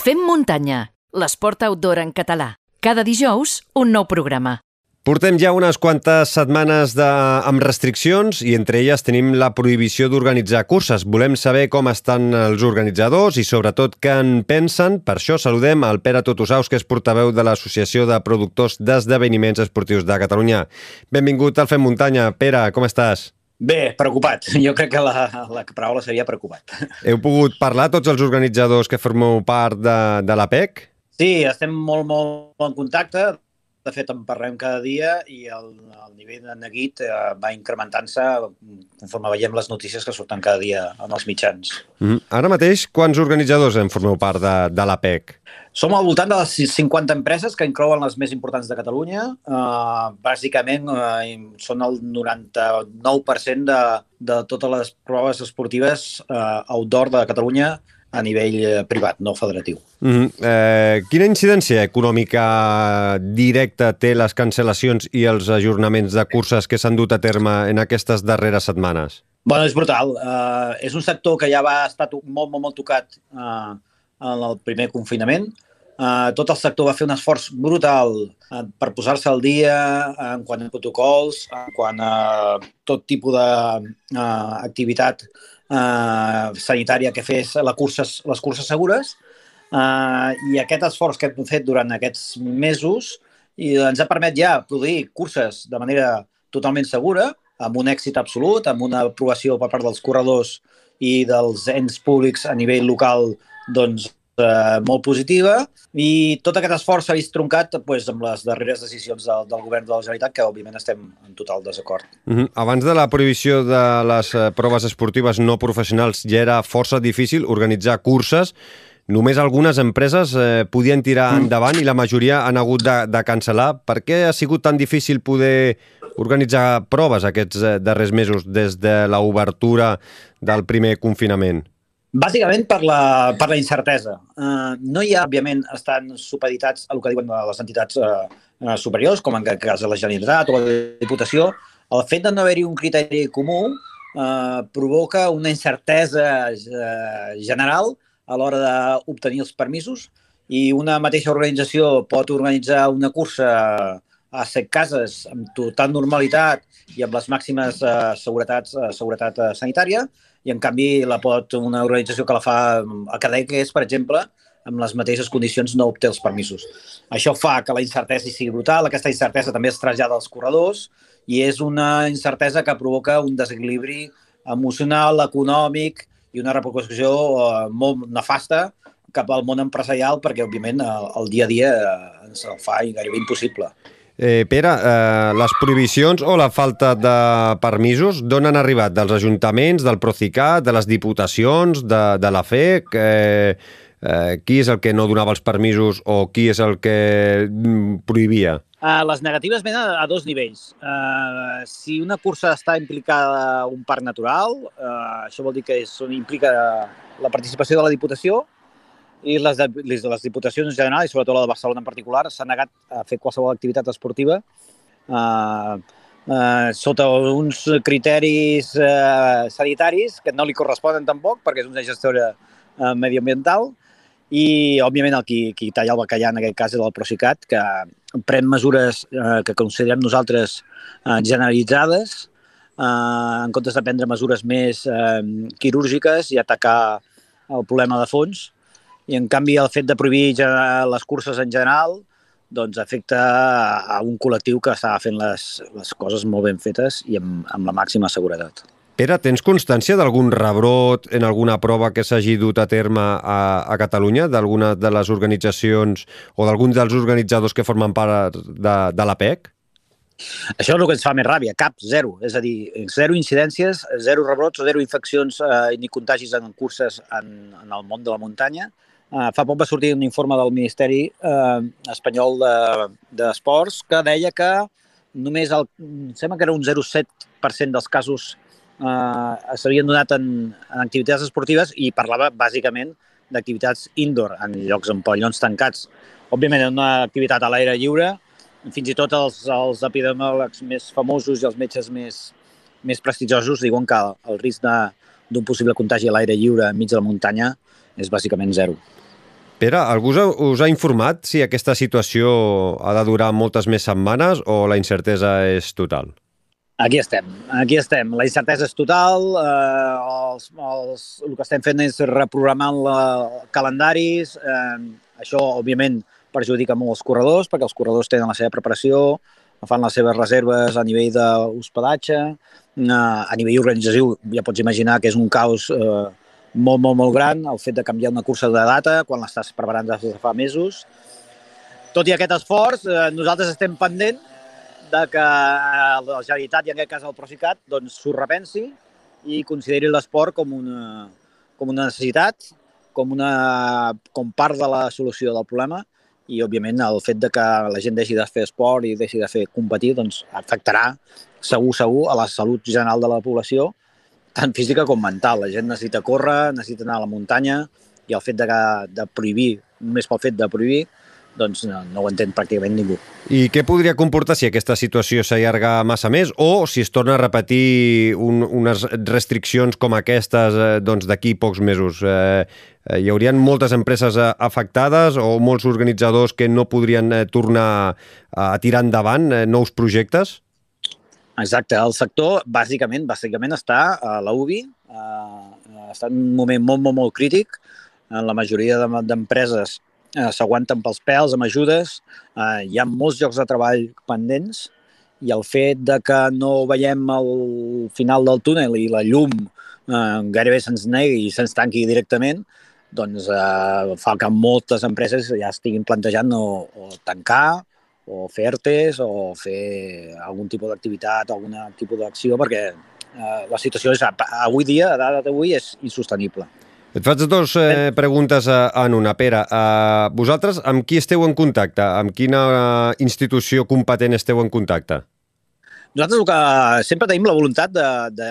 Fem muntanya, l'esport outdoor en català. Cada dijous, un nou programa. Portem ja unes quantes setmanes de... amb restriccions i entre elles tenim la prohibició d'organitzar curses. Volem saber com estan els organitzadors i sobretot què en pensen. Per això saludem al Pere Totosaus, que és portaveu de l'Associació de Productors d'Esdeveniments Esportius de Catalunya. Benvingut al Fem Muntanya. Pere, com estàs? Bé, preocupat. Jo crec que la, la paraula seria preocupat. Heu pogut parlar tots els organitzadors que formeu part de, de l'APEC? Sí, estem molt, molt en contacte de fet en parlem cada dia i el, el nivell de neguit eh, va incrementant-se conforme veiem les notícies que surten cada dia en els mitjans. Mm. Ara mateix, quants organitzadors en formeu part de, de l'APEC? Som al voltant de les 50 empreses que inclouen les més importants de Catalunya. Uh, bàsicament uh, són el 99% de, de totes les proves esportives uh, outdoor de Catalunya a nivell eh, privat, no federatiu. Mm -hmm. eh, quina incidència econòmica directa té les cancel·lacions i els ajornaments de curses que s'han dut a terme en aquestes darreres setmanes? Bueno, és brutal. Uh, és un sector que ja va estar molt, molt, molt tocat uh, en el primer confinament. Uh, tot el sector va fer un esforç brutal uh, per posar-se al dia en quant a protocols, en quant a tot tipus d'activitat uh, eh, sanitària que fes la curses, les curses segures eh, i aquest esforç que hem fet durant aquests mesos i ens ha permet ja produir curses de manera totalment segura, amb un èxit absolut, amb una aprovació per part dels corredors i dels ens públics a nivell local doncs, eh, molt positiva i tot aquest esforç s'ha vist troncat pues, amb les darreres decisions del, del govern de la Generalitat que òbviament estem en total desacord. Uh -huh. Abans de la prohibició de les eh, proves esportives no professionals ja era força difícil organitzar curses Només algunes empreses eh, podien tirar mm. endavant i la majoria han hagut de, de cancel·lar. Per què ha sigut tan difícil poder organitzar proves aquests eh, darrers mesos des de l'obertura del primer confinament? Bàsicament per la, per la incertesa. Uh, no hi ha, òbviament, estan supeditats a el que diuen les entitats uh, superiors, com en aquest cas la Generalitat o la Diputació. El fet de no haver-hi un criteri comú uh, provoca una incertesa uh, general a l'hora d'obtenir els permisos i una mateixa organització pot organitzar una cursa a set cases amb total normalitat i amb les màximes uh, seguretats, uh, seguretat uh, sanitària, i en canvi la pot una organització que la fa a Cadeques, per exemple, amb les mateixes condicions no obté els permisos. Això fa que la incertesa sigui brutal, aquesta incertesa també es trasllada als corredors i és una incertesa que provoca un desequilibri emocional, econòmic i una repercussió eh, molt nefasta cap al món empresarial perquè, òbviament, el, el dia a dia eh, ens el fa gairebé impossible. Eh, Pere, eh, les prohibicions o la falta de permisos d'on han arribat? Dels ajuntaments, del Procicat, de les diputacions, de, de la FEC? Eh, eh, qui és el que no donava els permisos o qui és el que mm, prohibia? Uh, les negatives venen a, dos nivells. Uh, si una cursa està implicada un parc natural, uh, això vol dir que és, implica la participació de la Diputació, i les, les, les diputacions en general, i sobretot la de Barcelona en particular, s'han negat a fer qualsevol activitat esportiva. Eh, eh, sota uns criteris eh, sanitaris que no li corresponen tampoc, perquè és una gestora eh, mediambiental, i, òbviament, el qui, qui talla el bacallà en aquest cas és el Procicat, que pren mesures eh, que considerem nosaltres eh, generalitzades, eh, en comptes de prendre mesures més eh, quirúrgiques i atacar el problema de fons, i en canvi el fet de prohibir les curses en general doncs afecta a un col·lectiu que està fent les, les coses molt ben fetes i amb, amb la màxima seguretat. Pere, tens constància d'algun rebrot en alguna prova que s'hagi dut a terme a, a Catalunya, d'alguna de les organitzacions o d'algun dels organitzadors que formen part de, de l'APEC? Això és el que ens fa més ràbia, cap, zero. És a dir, zero incidències, zero rebrots, zero infeccions eh, ni contagis en curses en, en el món de la muntanya. Uh, fa poc va sortir un informe del Ministeri uh, espanyol d'Esports de, que deia que només el, sembla que era un 0,7% dels casos uh, s'havien donat en, en activitats esportives i parlava bàsicament d'activitats indoor, en llocs en pavellons tancats. Òbviament, en una activitat a l'aire lliure, fins i tot els, els epidemiòlegs més famosos i els metges més, més prestigiosos diuen que el risc d'un possible contagi a l'aire lliure enmig de la muntanya és bàsicament zero. Pere, algú us ha, informat si aquesta situació ha de durar moltes més setmanes o la incertesa és total? Aquí estem, aquí estem. La incertesa és total, eh, els, els, el que estem fent és reprogramant la, calendaris. Eh, això, òbviament, perjudica molt els corredors, perquè els corredors tenen la seva preparació, fan les seves reserves a nivell d'hospedatge, eh, a nivell organitzatiu ja pots imaginar que és un caos eh, molt, molt, molt gran, el fet de canviar una cursa de data quan l'estàs preparant des de fa mesos. Tot i aquest esforç, eh, nosaltres estem pendent de que eh, la Generalitat, i en aquest cas el Procicat, doncs s'ho repensi i consideri l'esport com una, com una necessitat, com, una, com part de la solució del problema i, òbviament, el fet de que la gent deixi de fer esport i deixi de fer competir doncs, afectarà segur, segur, a la salut general de la població tant física com mental. La gent necessita córrer, necessita anar a la muntanya i el fet de, de prohibir, només pel fet de prohibir, doncs no, no ho entén pràcticament ningú. I què podria comportar si aquesta situació s'allarga massa més o si es torna a repetir un, unes restriccions com aquestes eh, doncs d'aquí pocs mesos? Eh, eh, hi haurien moltes empreses eh, afectades o molts organitzadors que no podrien eh, tornar a tirar endavant eh, nous projectes? Exacte, el sector bàsicament bàsicament està a la UBI, eh, està en un moment molt, molt, molt crític. En la majoria d'empreses eh, s'aguanten pels pèls amb ajudes, eh, hi ha molts llocs de treball pendents i el fet de que no veiem el final del túnel i la llum eh, gairebé se'ns negui i se'ns tanqui directament, doncs eh, fa que moltes empreses ja estiguin plantejant o, o tancar o fer ERTES o fer algun tipus d'activitat, algun tipus d'acció, perquè eh, la situació és, avui dia, a data d'avui, és insostenible. Et faig dues eh, preguntes eh, en una. Pere, eh, vosaltres amb qui esteu en contacte? Amb quina institució competent esteu en contacte? Nosaltres que sempre tenim la voluntat de, de,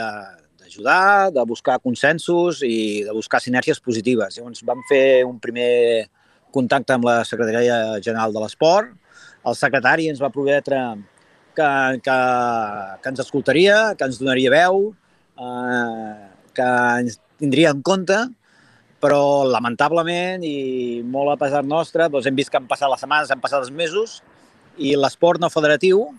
d'ajudar, de buscar consensos i de buscar sinergies positives. Llavors vam fer un primer contacte amb la Secretaria General de l'Esport, el secretari ens va prometre que, que, que ens escoltaria, que ens donaria veu, eh, que ens tindria en compte, però lamentablement i molt a pesar nostre doncs hem vist que han passat les setmanes, han passat els mesos i l'esport no federatiu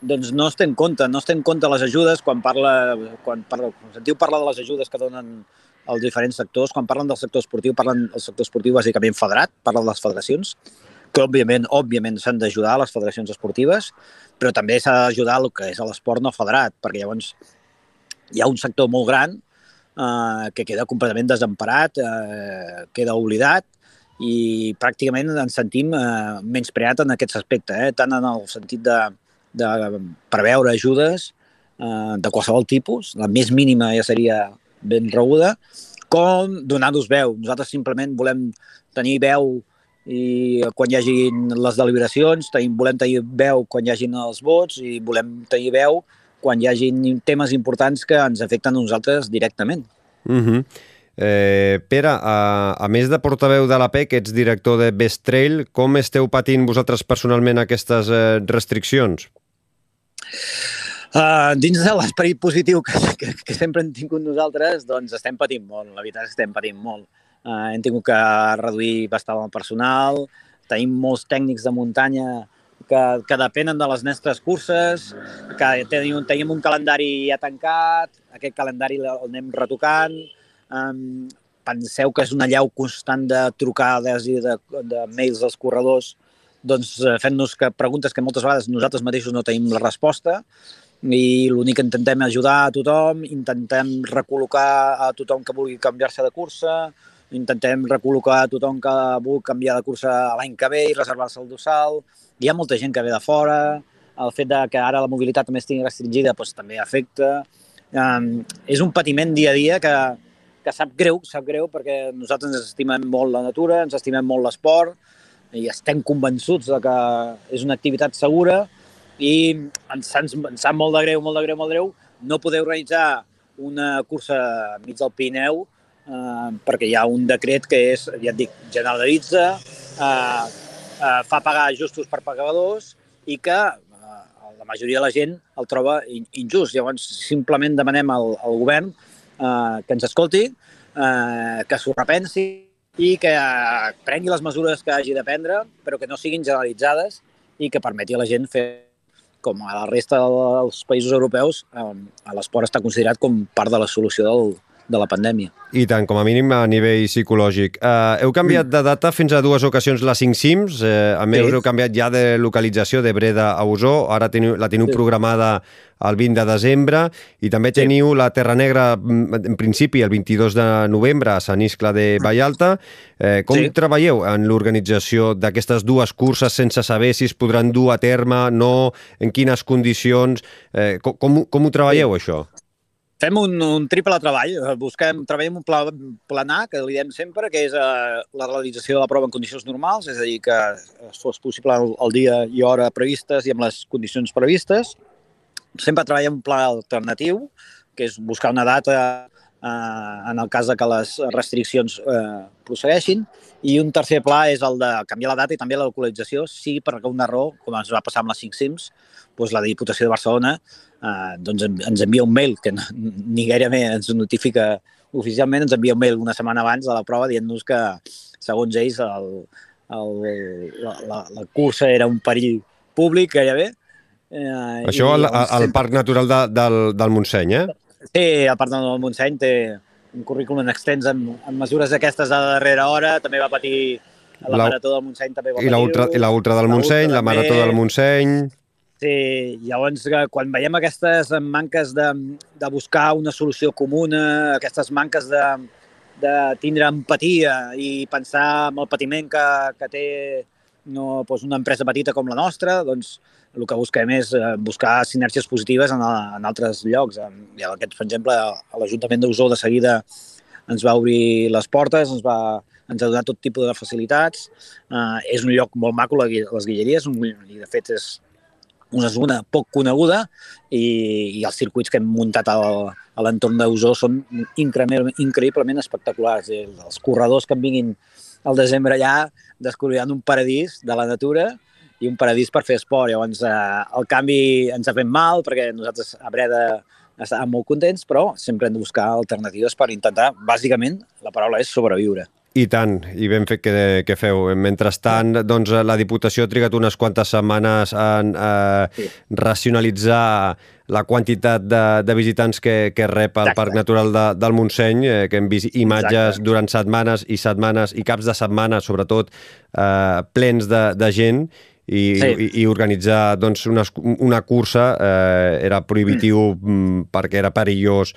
doncs no es té en compte, no es té en compte les ajudes quan parla, quan parla, quan sentiu parlar de les ajudes que donen els diferents sectors, quan parlen del sector esportiu, parlen del sector esportiu bàsicament federat, parlen de les federacions, que òbviament òbviament s'han d'ajudar les federacions esportives, però també s'ha d'ajudar el que és l'esport no federat, perquè llavors hi ha un sector molt gran eh, que queda completament desemparat, eh, queda oblidat i pràcticament ens sentim eh, menyspreat en aquest aspecte, eh, tant en el sentit de, de preveure ajudes eh, de qualsevol tipus, la més mínima ja seria ben rebuda, com donar-nos veu. Nosaltres simplement volem tenir veu i quan hi hagi les deliberacions, tenim, volem tenir veu quan hi hagin els vots i volem tenir veu quan hi hagin temes importants que ens afecten a nosaltres directament. Uh mhm. -huh. eh, Pere, a, a més de portaveu de la PEC, ets director de Best Trail, com esteu patint vosaltres personalment aquestes eh, restriccions? Uh, dins de l'esperit positiu que, que, que sempre hem tingut nosaltres, doncs estem patint molt, la veritat és que estem patint molt eh, hem tingut que reduir bastant el personal, tenim molts tècnics de muntanya que, que depenen de les nostres curses, que tenim, tenim un calendari ja tancat, aquest calendari el anem retocant, um, penseu que és una llau constant de trucades i de, de mails dels corredors. Doncs, eh, fent-nos que preguntes que moltes vegades nosaltres mateixos no tenim la resposta i l'únic que intentem ajudar a tothom, intentem recol·locar a tothom que vulgui canviar-se de cursa, intentem recol·locar tothom que vulgui canviar de cursa l'any que ve i reservar-se el dorsal. Hi ha molta gent que ve de fora, el fet de que ara la mobilitat també estigui restringida doncs, també afecta. Um, és un patiment dia a dia que, que sap greu, sap greu, perquè nosaltres ens estimem molt la natura, ens estimem molt l'esport i estem convençuts de que és una activitat segura i ens, ens, ens sap molt de greu, molt de greu, molt de greu no poder organitzar una cursa mig del Pirineu eh, perquè hi ha un decret que és, ja et dic, generalitza, eh, eh, fa pagar justos per pagadors i que eh, la majoria de la gent el troba injust. Llavors, simplement demanem al, al govern eh, que ens escolti, eh, que s'ho repensi i que prengui les mesures que hagi de prendre, però que no siguin generalitzades i que permeti a la gent fer com a la resta dels països europeus, eh, l'esport està considerat com part de la solució del, de la pandèmia. I tant, com a mínim a nivell psicològic. Uh, heu canviat de data fins a dues ocasions les 5 cims, uh, a més sí. heu canviat ja de localització de Breda a Osó, ara teniu, la teniu sí. programada el 20 de desembre i també teniu sí. la Terra Negra mm, en principi el 22 de novembre a Sant Iscle de Vallalta. Eh, com sí. treballeu en l'organització d'aquestes dues curses sense saber si es podran dur a terme, no, en quines condicions? Eh, com, com, com ho treballeu, sí. això? Fem un, un triple treball. Busquem, treballem un pla, plan A, que li diem sempre, que és eh, la realització de la prova en condicions normals, és a dir, que es fos possible el, el dia i hora previstes i amb les condicions previstes. Sempre treballem un pla alternatiu, que és buscar una data eh, en el cas de que les restriccions eh, prossegueixin, i un tercer pla és el de canviar la data i també la localització, si per un error, com ens va passar amb les 5 cims, doncs la Diputació de Barcelona eh, doncs ens envia un mail que ni gairebé ens notifica oficialment, ens envia un mail una setmana abans de la prova dient-nos que, segons ells, el, el, la, la, la cursa era un perill públic gairebé. Eh, Això al, al sempre... Parc Natural de, del, del Montseny, eh? Sí, el Parc Natural del Montseny té un currículum extens amb, amb mesures d'aquestes de darrera hora, també va patir la, la Marató del Montseny també va I la ultra del Montseny, la Marató del Montseny... Sí, llavors, quan veiem aquestes manques de, de buscar una solució comuna, aquestes manques de, de tindre empatia i pensar en el patiment que, que té no, doncs una empresa petita com la nostra, doncs el que busquem és eh, buscar sinergies positives en, en altres llocs. Ja, aquest, per exemple, a l'Ajuntament d'Osó de seguida ens va obrir les portes, ens, va, ens ha donat tot tipus de facilitats. Uh, és un lloc molt maco, les Guilleries, un, i de fet és, una zona poc coneguda i, i els circuits que hem muntat al, a l'entorn d'Usó són increïblement espectaculars. Els corredors que en vinguin al desembre allà descobriran un paradís de la natura i un paradís per fer esport. Llavors, eh, el canvi ens ha fet mal perquè nosaltres a Breda estàvem molt contents, però sempre hem de buscar alternatives per intentar, bàsicament, la paraula és sobreviure. I tant, i ben fet que, que feu. Mentrestant, doncs, la Diputació ha trigat unes quantes setmanes en eh, sí. racionalitzar la quantitat de, de visitants que, que rep el Exacte. Parc Natural de, del Montseny, eh, que hem vist imatges Exacte. durant setmanes i setmanes i caps de setmana, sobretot, eh, plens de, de gent, i, sí. i, i organitzar doncs, una, una cursa eh, era prohibitiu mm. mm perquè era perillós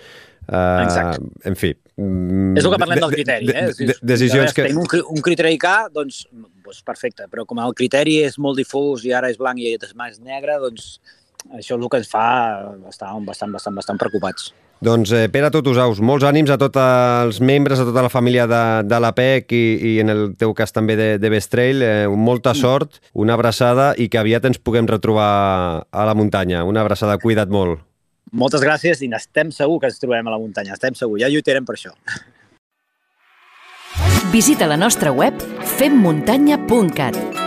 Exacte. En fi... Mm, és el que parlem del criteri, eh? De, de, decisions que... Tenim un, un criteri K, doncs, doncs perfecte, però com el criteri és molt difús i ara és blanc i és més negre, doncs això és el que ens fa estar bastant, bastant, bastant preocupats. Doncs, eh, Pere Totosaus, molts ànims a tots els membres, a tota la família de, de la PEC i, i en el teu cas també de, de Bestrail. Eh, molta mm. sort, una abraçada i que aviat ens puguem retrobar a la muntanya. Una abraçada, cuida't molt. Moltes gràcies i estem segur que ens trobem a la muntanya, estem segur, ja lluitarem per això. Visita la nostra web femmuntanya.cat